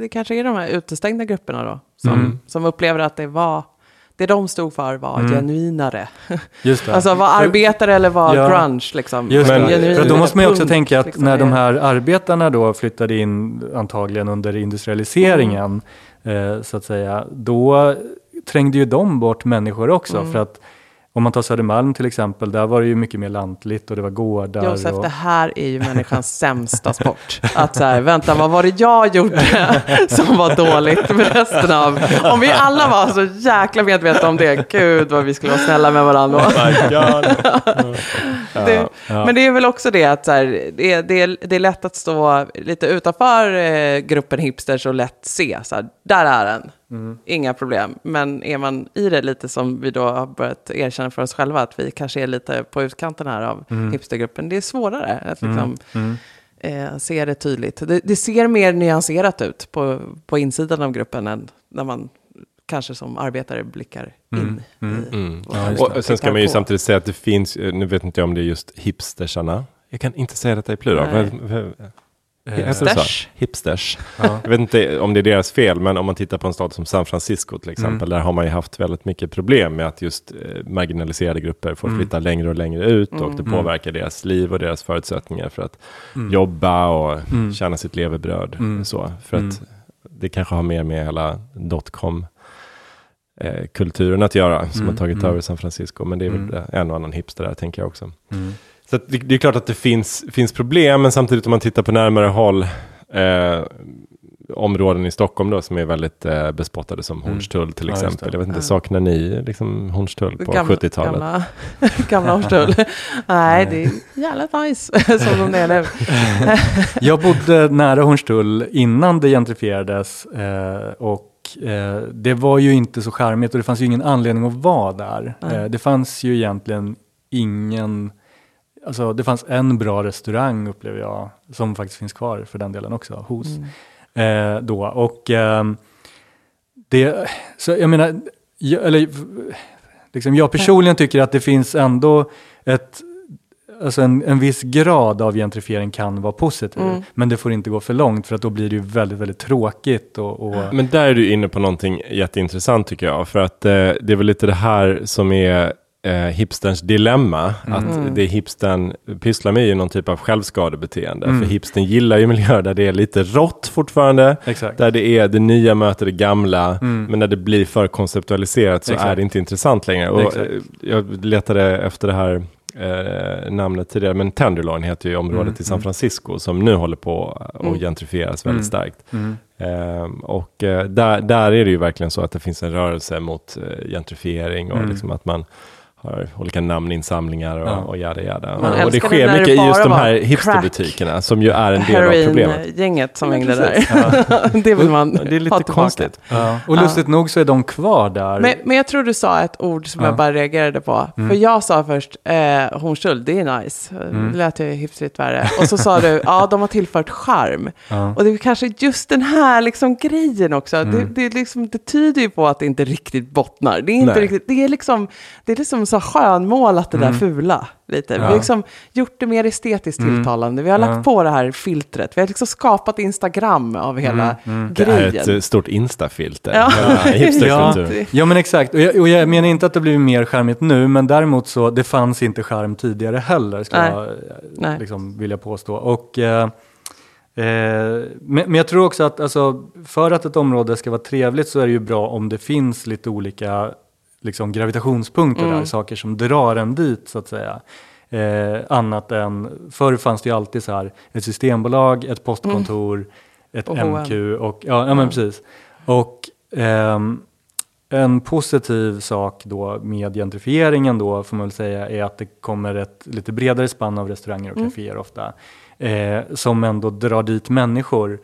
det kanske är de här utestängda grupperna då, som, Mm. som upplever att det var det de stod för var Mm. genuinare. Just det. Alltså var arbetare eller var Ja. grunge liksom. Just Men- För då måste man ju också tänka att liksom, när de är- här arbetarna då flyttade in antagligen under industrialiseringen Mm. eh, så att säga, då trängde ju de bort människor också Mm. för att om man tar Södermalm till exempel, där var det ju mycket mer lantligt och det var gårdar. Josef, och... det här är ju människans sämsta sport. Att så här, vänta, vad var det jag gjorde som var dåligt med resten av... Om vi alla var så jäkla medvetna om det, gud vad vi skulle vara snälla med varandra. Oh. Det, Men det är väl också det att så här, det, är, det, är, det är lätt att stå lite utanför eh, gruppen hipsters och lätt se, så här, där är den. Mm. Inga problem. Men är man i det lite som vi då har börjat erkänna för oss själva, att vi kanske är lite på utkanten här av Mm. hipstergruppen, det är svårare att liksom, eh, se det tydligt. Det, det ser mer nyanserat ut på, på insidan av gruppen än när man kanske som arbetare blickar in. i Mm. Ja. Och sen ska man ju på. samtidigt säga att det finns, eh, nu vet inte jag om det är just hipstersarna. Jag kan inte säga detta i plural. Eh? Hipsters. Hipsters. Ja. Jag vet inte om det är deras fel, men om man tittar på en stad som San Francisco till exempel, där har man ju haft väldigt mycket problem med att just eh, marginaliserade grupper får flytta längre och längre ut och det påverkar deras liv och deras förutsättningar för att jobba och tjäna sitt levebröd. Så, för att det kanske har mer med hela dotcom eh, kulturen att göra som har tagit över San Francisco. Men det är väl en och annan hipster där tänker jag också. Så det, det är klart att det finns, finns problem, men samtidigt om man tittar på närmare håll, eh, områden i Stockholm då som är väldigt eh, bespottade som Hornstull till Ja, just exempel. det. Jag vet inte, saknar ni liksom Hornstull på Gamla- 70-talet? Gamla, gamla Hornstull. Nej, det är jävligt nice som de är nu. Jag bodde nära Hornstull innan det gentrifierades eh, och eh, det var ju inte så charmigt och det fanns ju ingen anledning att vara där. Eh, det fanns ju egentligen ingen, alltså det fanns en bra restaurang upplever jag, som faktiskt finns kvar för den delen också, hos. Eh, då. Och ehm, det, så jag menar, jag, eller, liksom jag personligen tycker att det finns ändå ett Alltså en, en viss grad av gentrifiering kan vara positiv, Mm. men det får inte gå för långt för att då blir det ju väldigt, väldigt tråkigt. Och, och, Men där är du inne på någonting jätteintressant tycker jag. För att eh, det är väl lite det här som är eh, hipsterns dilemma. Att det hipstern pysslar med är ju någon typ av självskadebeteende. För hipstern gillar ju miljöer där det är lite rått fortfarande. Exakt. Där det är det nya möter det gamla. Men när det blir för konceptualiserat så Exakt. är det inte intressant längre. Och, Exakt. eh, jag letade efter det här eh, namnet tidigare, men Tenderloin heter ju området i San Francisco som nu håller på att gentrifieras väldigt starkt. Ehm, och eh, där, där är det ju verkligen så att det finns en rörelse mot eh, gentrifiering och liksom att man har olika namninsamlingar och, Ja. och jada jada. Man Och det sker det mycket det i just de här hipsterbutikerna som ju är en del av problemet. Heroin-gänget som Ja, hängde där. precis. det vill man Det är lite konstigt. Ja. Och lustigt nog så är de kvar där. Men, men jag tror du sa ett ord som Ja. jag bara reagerade på. För jag sa först, eh, Hornstull, det är nice. Det lät ju hyfsigt värre. Och så sa du, ja, de har tillfört charm. Ja. Och det är kanske just den här liksom grejen också. Det, det, är liksom, det tyder ju på att det inte riktigt bottnar. Det är, inte Nej. riktigt, det är liksom, det är liksom så skönmålat det där fula. Lite. Vi har Ja. liksom gjort det mer estetiskt tilltalande. Vi har lagt på det här filtret. Vi har liksom skapat Instagram av hela Det är grejen. ett stort instafilter. Ja. Ja. Ja. Ja men exakt, och jag, och jag menar inte att det blivit mer charmigt nu, men däremot så det fanns inte charm tidigare heller, ska Nej. jag liksom vilja påstå. Och, eh, eh, men, men jag tror också att alltså, för att ett område ska vara trevligt så är det ju bra om det finns lite olika liksom, gravitationspunkter där, saker som drar en dit så att säga. Eh, annat än, förr fanns det ju alltid så här ett systembolag, ett postkontor, ett Och. MQ och ja, ja men precis. Och ehm, en positiv sak då med gentrifieringen då får man väl säga är att det kommer ett lite bredare spann av restauranger och kaféer ofta. Eh, som ändå drar dit människor.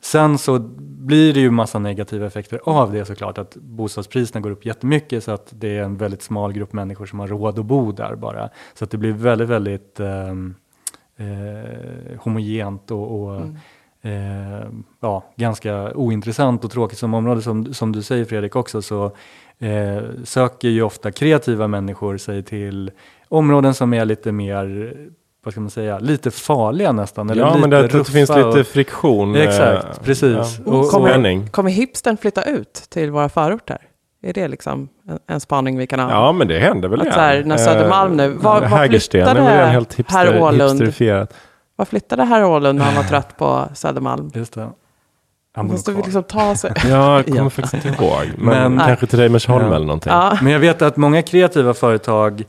Sen så blir det ju massa negativa effekter av det såklart. Att bostadspriserna går upp jättemycket så att det är en väldigt smal grupp människor som har råd att bo där bara. Så att det blir väldigt, väldigt ehm, eh, homogent och, och eh, ja, ganska ointressant och tråkigt som område. Som, som du säger Fredrik också så eh, söker ju ofta kreativa människor sig till områden som är lite mer, vad ska man säga, lite farliga nästan. Eller Ja, lite men det, det finns och- lite friktion. eh, Exakt, precis. Ja. Och- kommer, kommer hipstern flytta ut till våra förorter? Är det liksom en, en spaning vi kan ha? Ja, men det händer väl Att så här, när Södermalm nu- var- var flyttade helt hipster, herr Åhlund? hipsterifierat. Var flyttade herr Åhlund när han var trött på Södermalm? Just det. Han Måste vi liksom ta sig... Ja, jag kommer faktiskt inte ihåg. Men, Men- kanske till Reimersholm Ja. eller någonting. Ja. Men jag vet att många kreativa företag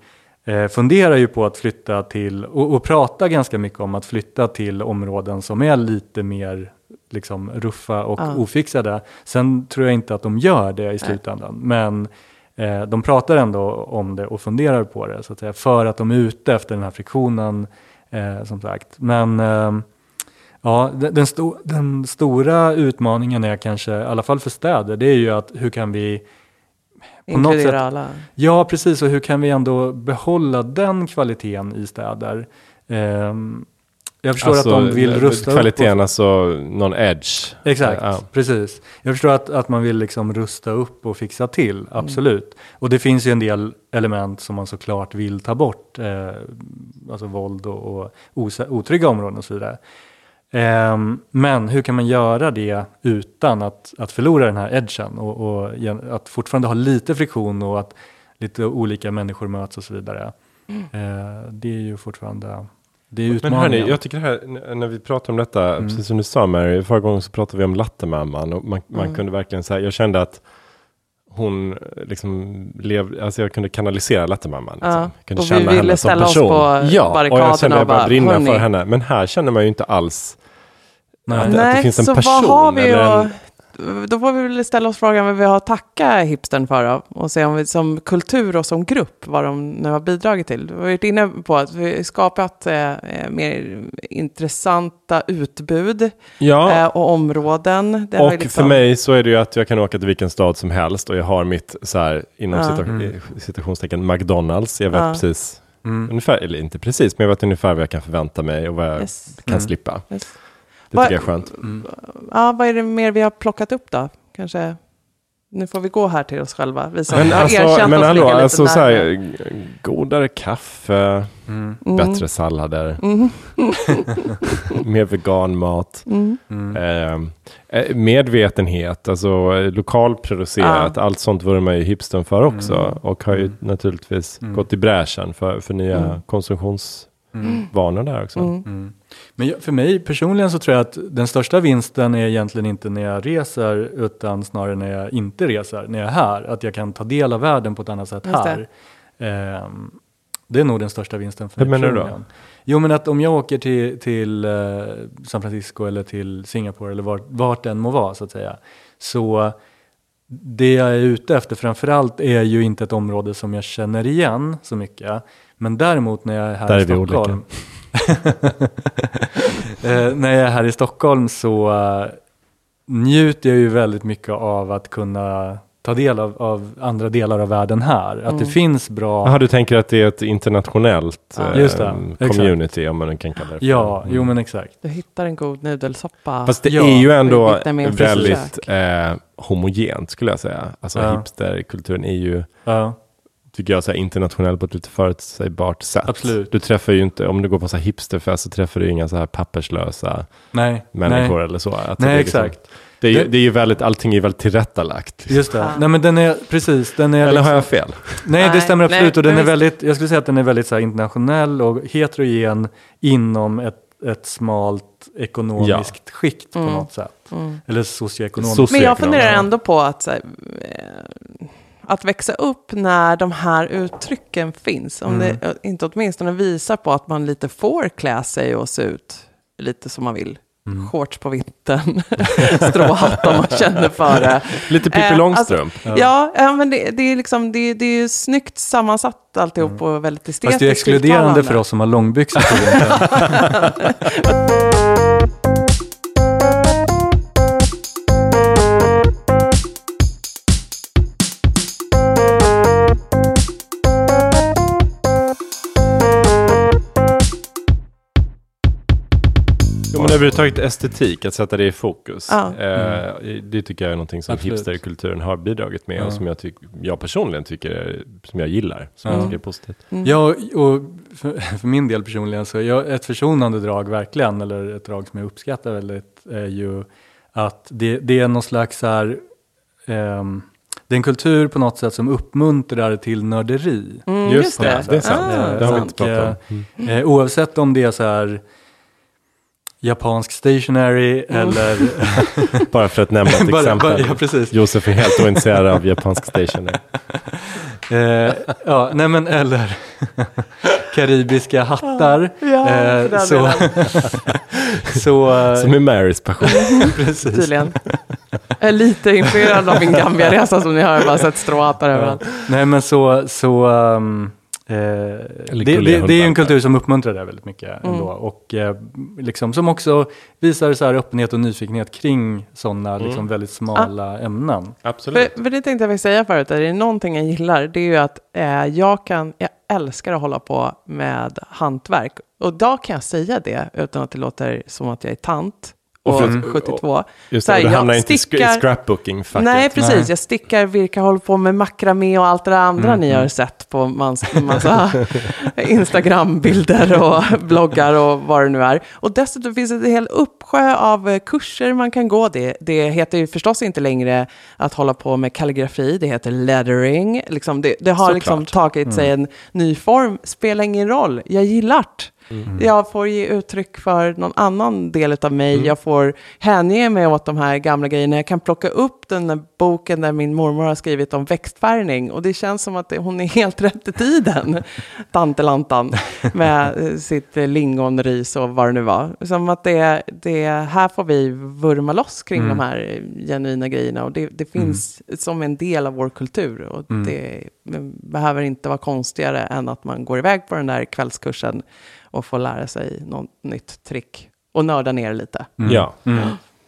eh, funderar ju på att flytta till och, och pratar ganska mycket om att flytta till områden som är lite mer liksom ruffa och Ja. ofixade. Sen tror jag inte att de gör det i slutändan, men eh, de pratar ändå om det och funderar på det så att säga, för att de är ute efter den här friktionen eh, som sagt. Men eh, Ja, den, sto, den stora utmaningen är kanske, i alla fall för städer, det är ju att hur kan vi Inkludera sätt- alla. Ja, precis. Och hur kan vi ändå behålla den kvaliteten i städer? Ehm, jag förstår att de vill rusta Alltså, Kvaliteten, upp. alltså någon edge. Exakt, Ja. precis. Jag förstår att, att man vill liksom rusta upp och fixa till, absolut. Och det finns ju en del element som man såklart vill ta bort. Eh, alltså våld och, och otrygga områden och så vidare. Ehm, men hur kan man göra det utan att, att förlora den här edgen och, och att fortfarande ha lite friktion och att lite olika människor möts och så vidare. Eh, det är ju fortfarande det är Men utmaningen. hörni, jag tycker här, när vi pratar om detta, Mm. precis som du sa Mary, förra gången så pratade vi om lattemamman och man, man Mm. kunde verkligen säga, jag kände att hon liksom levde, alltså jag kunde kanalisera lattemamman. Liksom. Ja, Jag kunde och vi känna ville henne som ställa oss person. på ja, och jag barrikaderna kände och jag bara bara, brinna för henne. Men här känner man ju inte alls Nej. att, att det Nej, finns en så person. vad har vi eller att... en, Då får vi väl ställa oss frågan vad vi har att tacka hipstern för då, och se om vi som kultur och som grupp vad de nu har bidragit till. Vi har varit inne på att vi har skapat eh, eh, mer intressanta utbud ja, eh, och områden. Det och liksom- för mig så är det ju att jag kan åka till vilken stad som helst och jag har mitt så här inom Ja. Mm. citationstecken McDonalds. Jag vet Ja. precis, Mm. ungefär, eller inte precis, men jag vet ungefär vad jag kan förvänta mig och vad jag Yes, kan Mm. slippa. yes. Det Vad- tycker jag är skönt. Mm. Ja, vad är det mer vi har plockat upp då? Kanske, nu får vi gå här till oss själva. Vi som Men har alltså, erkänt men oss hallå, ligga lite alltså så här, godare kaffe, Mm. Mm. bättre sallader, Mm. mer veganmat. Mm. Mm. Eh, eh, medvetenhet, alltså eh, lokalproducerat, allt sånt vurmar ju hipstern för också. Mm. Och har ju Mm. naturligtvis Mm. gått i bräschen för, för nya Mm. Mm. där också. Mm. Mm. Men för mig personligen så tror jag att den största vinsten är egentligen inte när jag reser utan snarare när jag inte reser, när jag är här. Att jag kan ta del av världen på ett annat sätt här. Ehm, det är nog den största vinsten för Hur mig menar du då? Jo men att om jag åker till, till eh, San Francisco eller till Singapore eller vart, vart den må vara så att säga. Så det jag är ute efter framförallt är ju inte ett område som jag känner igen så mycket. Men däremot när jag är här Där i är vi Stockholm. eh, när jag är här i Stockholm så eh, njuter jag ju väldigt mycket av att kunna ta del av, av andra delar av världen här. Att det Mm. finns bra... Jaha, du tänker att det är ett internationellt eh, Just det, exakt. community, om man kan kalla det för. Ja, Mm. jo men exakt. Du hittar en god nudelsoppa. Fast det Ja, är ju ändå väldigt eh, homogent skulle jag säga. Alltså Ja. hipsterkulturen är ju, Ja, tycker jag, så här, internationell på ett lite förutsägbart sätt. Absolut. Du träffar ju inte, om du går på så här hipsterfest så träffar du inga så här papperslösa nej. människor nej. eller så. Att Nej, det liksom- exakt. Det är, Det- det är ju väldigt, allting är ju väldigt tillrättalagt. Just det. Ja. Nej men den är, precis, den är Eller liksom, har jag fel? Nej, det stämmer absolut. nej, och den är väldigt, jag skulle säga att den är väldigt så här, internationell och heterogen inom ett, ett smalt ekonomiskt skikt Mm. på något sätt. Mm. Eller socioekonomiskt. Soci- Men jag funderar ja. ändå på att, så här, eh, att växa upp när de här uttrycken finns. Om Mm. det eh, inte åtminstone visar på att man lite får klä sig och se ut lite som man vill. Mm. Shorts på vintern, stråhatt om man känner för det. Lite Pippi Eh, Långstrump. Ja, ja, men det, det, är liksom, det, det är ju snyggt sammansatt alltihop och väldigt estetiskt Mm. Fast det är exkluderande för oss som har långbyxor på vintern. överhuvudtaget estetik, att sätta det i fokus. Ja. Eh, det tycker jag är någonting som Absolut. hipsterkulturen har bidragit med Ja. och som jag, tyck, jag personligen tycker är, som jag gillar, som Ja. jag tycker är positivt. Mm. Ja, och för, för min del personligen så är jag, ett försonande drag verkligen, eller ett drag som jag uppskattar väldigt, är ju att det, det är någon slags så här, ehm, det är en kultur på något sätt som uppmuntrar till nörderi. Mm, Just det, det. är sant. Ah, det har vi inte pratat om. Mm. Eh, oavsett om det är så här, japansk stationery Mm. eller... Bara för att nämna ett bara, exempel. bara, ja, precis. Josef är helt ointresserad av japansk stationer. Eh, ja, nej men eller karibiska hattar. Ja, Eh, så, så, eh, Som är Marys passion. precis. Tydligen. Jag är lite influerad av min Gambia-resa som ni. Jag har bara sett stråhattar överallt. Nej men så, så um, eh, det, det, det är ju en kultur som uppmuntrar det väldigt mycket Mm. ändå. Och eh, liksom, som också visar så här öppenhet och nyfikenhet kring sådana liksom, väldigt smala ämnen. Absolut. För, för det tänkte jag faktiskt säga förut, är det någonting jag gillar, det är ju att eh, jag kan, jag älskar att hålla på med hantverk. Och idag kan jag säga det utan att det låter som att jag är tant. Och Och, för- 72. Just Så det, här, och du jag hamnar inte i stickar- i scrapbooking-facket. Nej, precis. Nej. Jag stickar, virkar, håller på med makramé och allt det där andra Mm, ni mm. har sett på massa Instagram-bilder och bloggar och vad det nu är. Och dessutom finns det en hel uppsjö av eh, kurser man kan gå. Det, det heter ju förstås inte längre att hålla på med kalligrafi, det heter lettering. Liksom det, det har Såklart. liksom tagit sig en ny form, spelar ingen roll, jag gillar det. Jag får ge uttryck för någon annan del av mig. Jag får hänge mig åt de här gamla grejerna. Jag kan plocka upp den där boken där min mormor har skrivit om växtfärgning. Och det känns som att det, hon är helt rätt i tiden. Tantelantan med eh, sitt lingonris och vad det nu var. Som att det, det här får vi vurma loss kring de här genuina grejerna. Och det, det finns som en del av vår kultur. Och det behöver inte vara konstigare än att man går iväg på den där kvällskursen och får lära sig något nytt trick och nörda ner lite. Ja.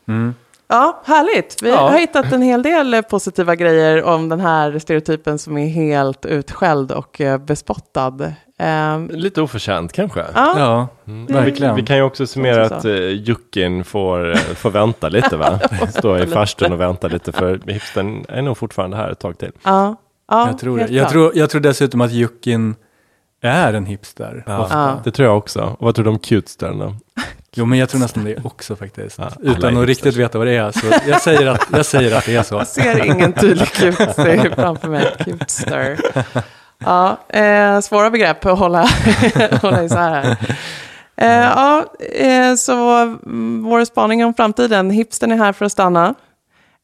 Mm. Ja, härligt. Vi Ja. har hittat en hel del eh, positiva grejer om den här stereotypen som är helt utskälld och eh, bespottad. Ehm, Lite oförtjänt kanske. ja, Ja, Mm. verkligen. Vi kan ju också summera att uh, Juckin får, eh, får vänta lite va? Stå i farstun och vänta lite för hipstern är nog fortfarande här ett tag till. ja, ja, jag, tror det. Jag, tror, jag tror dessutom att Juckin är en hipster. ofta. Ja. Det tror jag också. Och vad tror du om cutestern då? Jo, men jag tror nästan det också faktiskt. Ja, Utan att riktigt veta vad det är. Så jag säger att, jag säger att det är så. Jag ser ingen tydlig cute framför mig. Cutester. Ja, eh, svåra begrepp att hålla, hålla isär här. Eh, ja, eh, så vår spaning om framtiden. Hipstern är här för att stanna.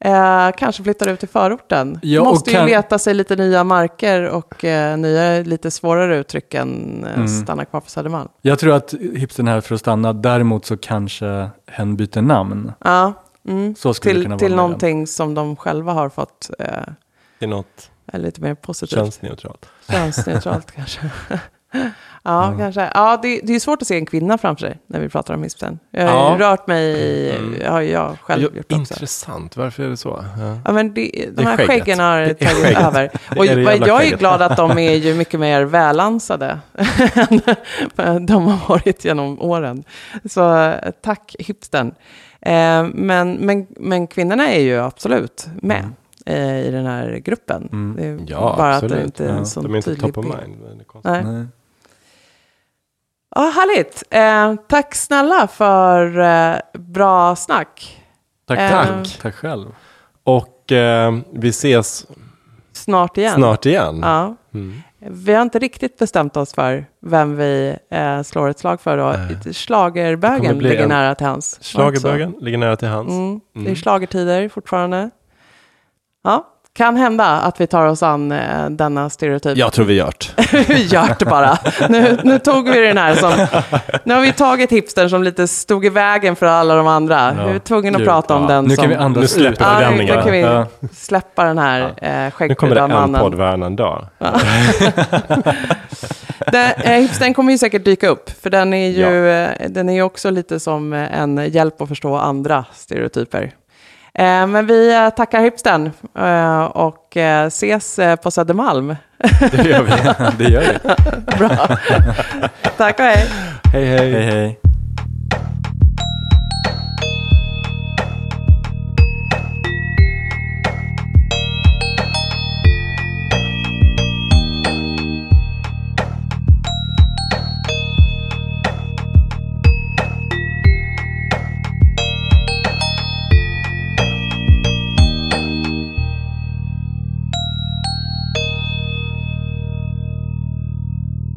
Eh, kanske flyttar ut i förorten. Ja, Måste ju kan- leta sig lite nya marker och eh, nya lite svårare uttryck än eh, Mm. stanna kvar på Södermalm. Jag tror att hipstern är här för att stanna. Däremot så kanske hen byter namn. Ja, mm. Så skulle det till, kunna till vara med någonting som de själva har fått eh, Det är något är lite mer positivt. könsneutralt. Könsneutralt kanske. ja, kanske. Ja, det, det är svårt att se en kvinna framför sig när vi pratar om hipstern. Jag har Ja. rört mig, i, har jag själv Ja, gjort också. intressant, varför är det så? Ja. Ja, men det, de Det är här skägget. skäggen har är tagit skägget. över. Och är jag är skägget. glad att de är ju mycket mer välansade än de har varit genom åren. Så tack hipstern. Eh, men, men, men kvinnorna är ju absolut med eh, i den här gruppen. Mm. Det är Ja, bara att absolut. det inte är Ja, en sån De är inte top of mind. är. Nej. Nej. Ja, härligt. Eh, tack snälla för eh, bra snack. Tack, Eh, tack. Tack själv. Och eh, vi ses Snart igen. snart igen. Ja. Mm. Vi har inte riktigt bestämt oss för vem vi eh, slår ett slag för. Då. Det kommer Schlagerbögen bli ligger en- nära till hands. Schlagerbögen ligger nära till hands. Mm, det är Mm. schlagertider fortfarande. Ja, kan hända att vi tar oss an eh, denna stereotyp. Jag tror vi gör det. vi gör det bara. Nu, nu tog vi den här som... Nu har vi tagit hipstern som lite stod i vägen för alla de andra. Ja. Vi är tvungna att Gud, prata om ja. den Nu som... kan vi andas Nu ut. släpper vi Ja, nu fördämningarna. kan vi Ja. släppa den här eh, Nu kommer det en mannen. podd varannan dag. Det, eh, hipstern kommer ju säkert dyka upp, för den är ju eh, den är ju också lite som eh, en hjälp att förstå andra stereotyper. Eh, men vi eh, tackar hipstern eh, och ses på Södermalm. Det gör vi. Det gör vi. Bra. Tack och hej. hej hej. Hej, hej.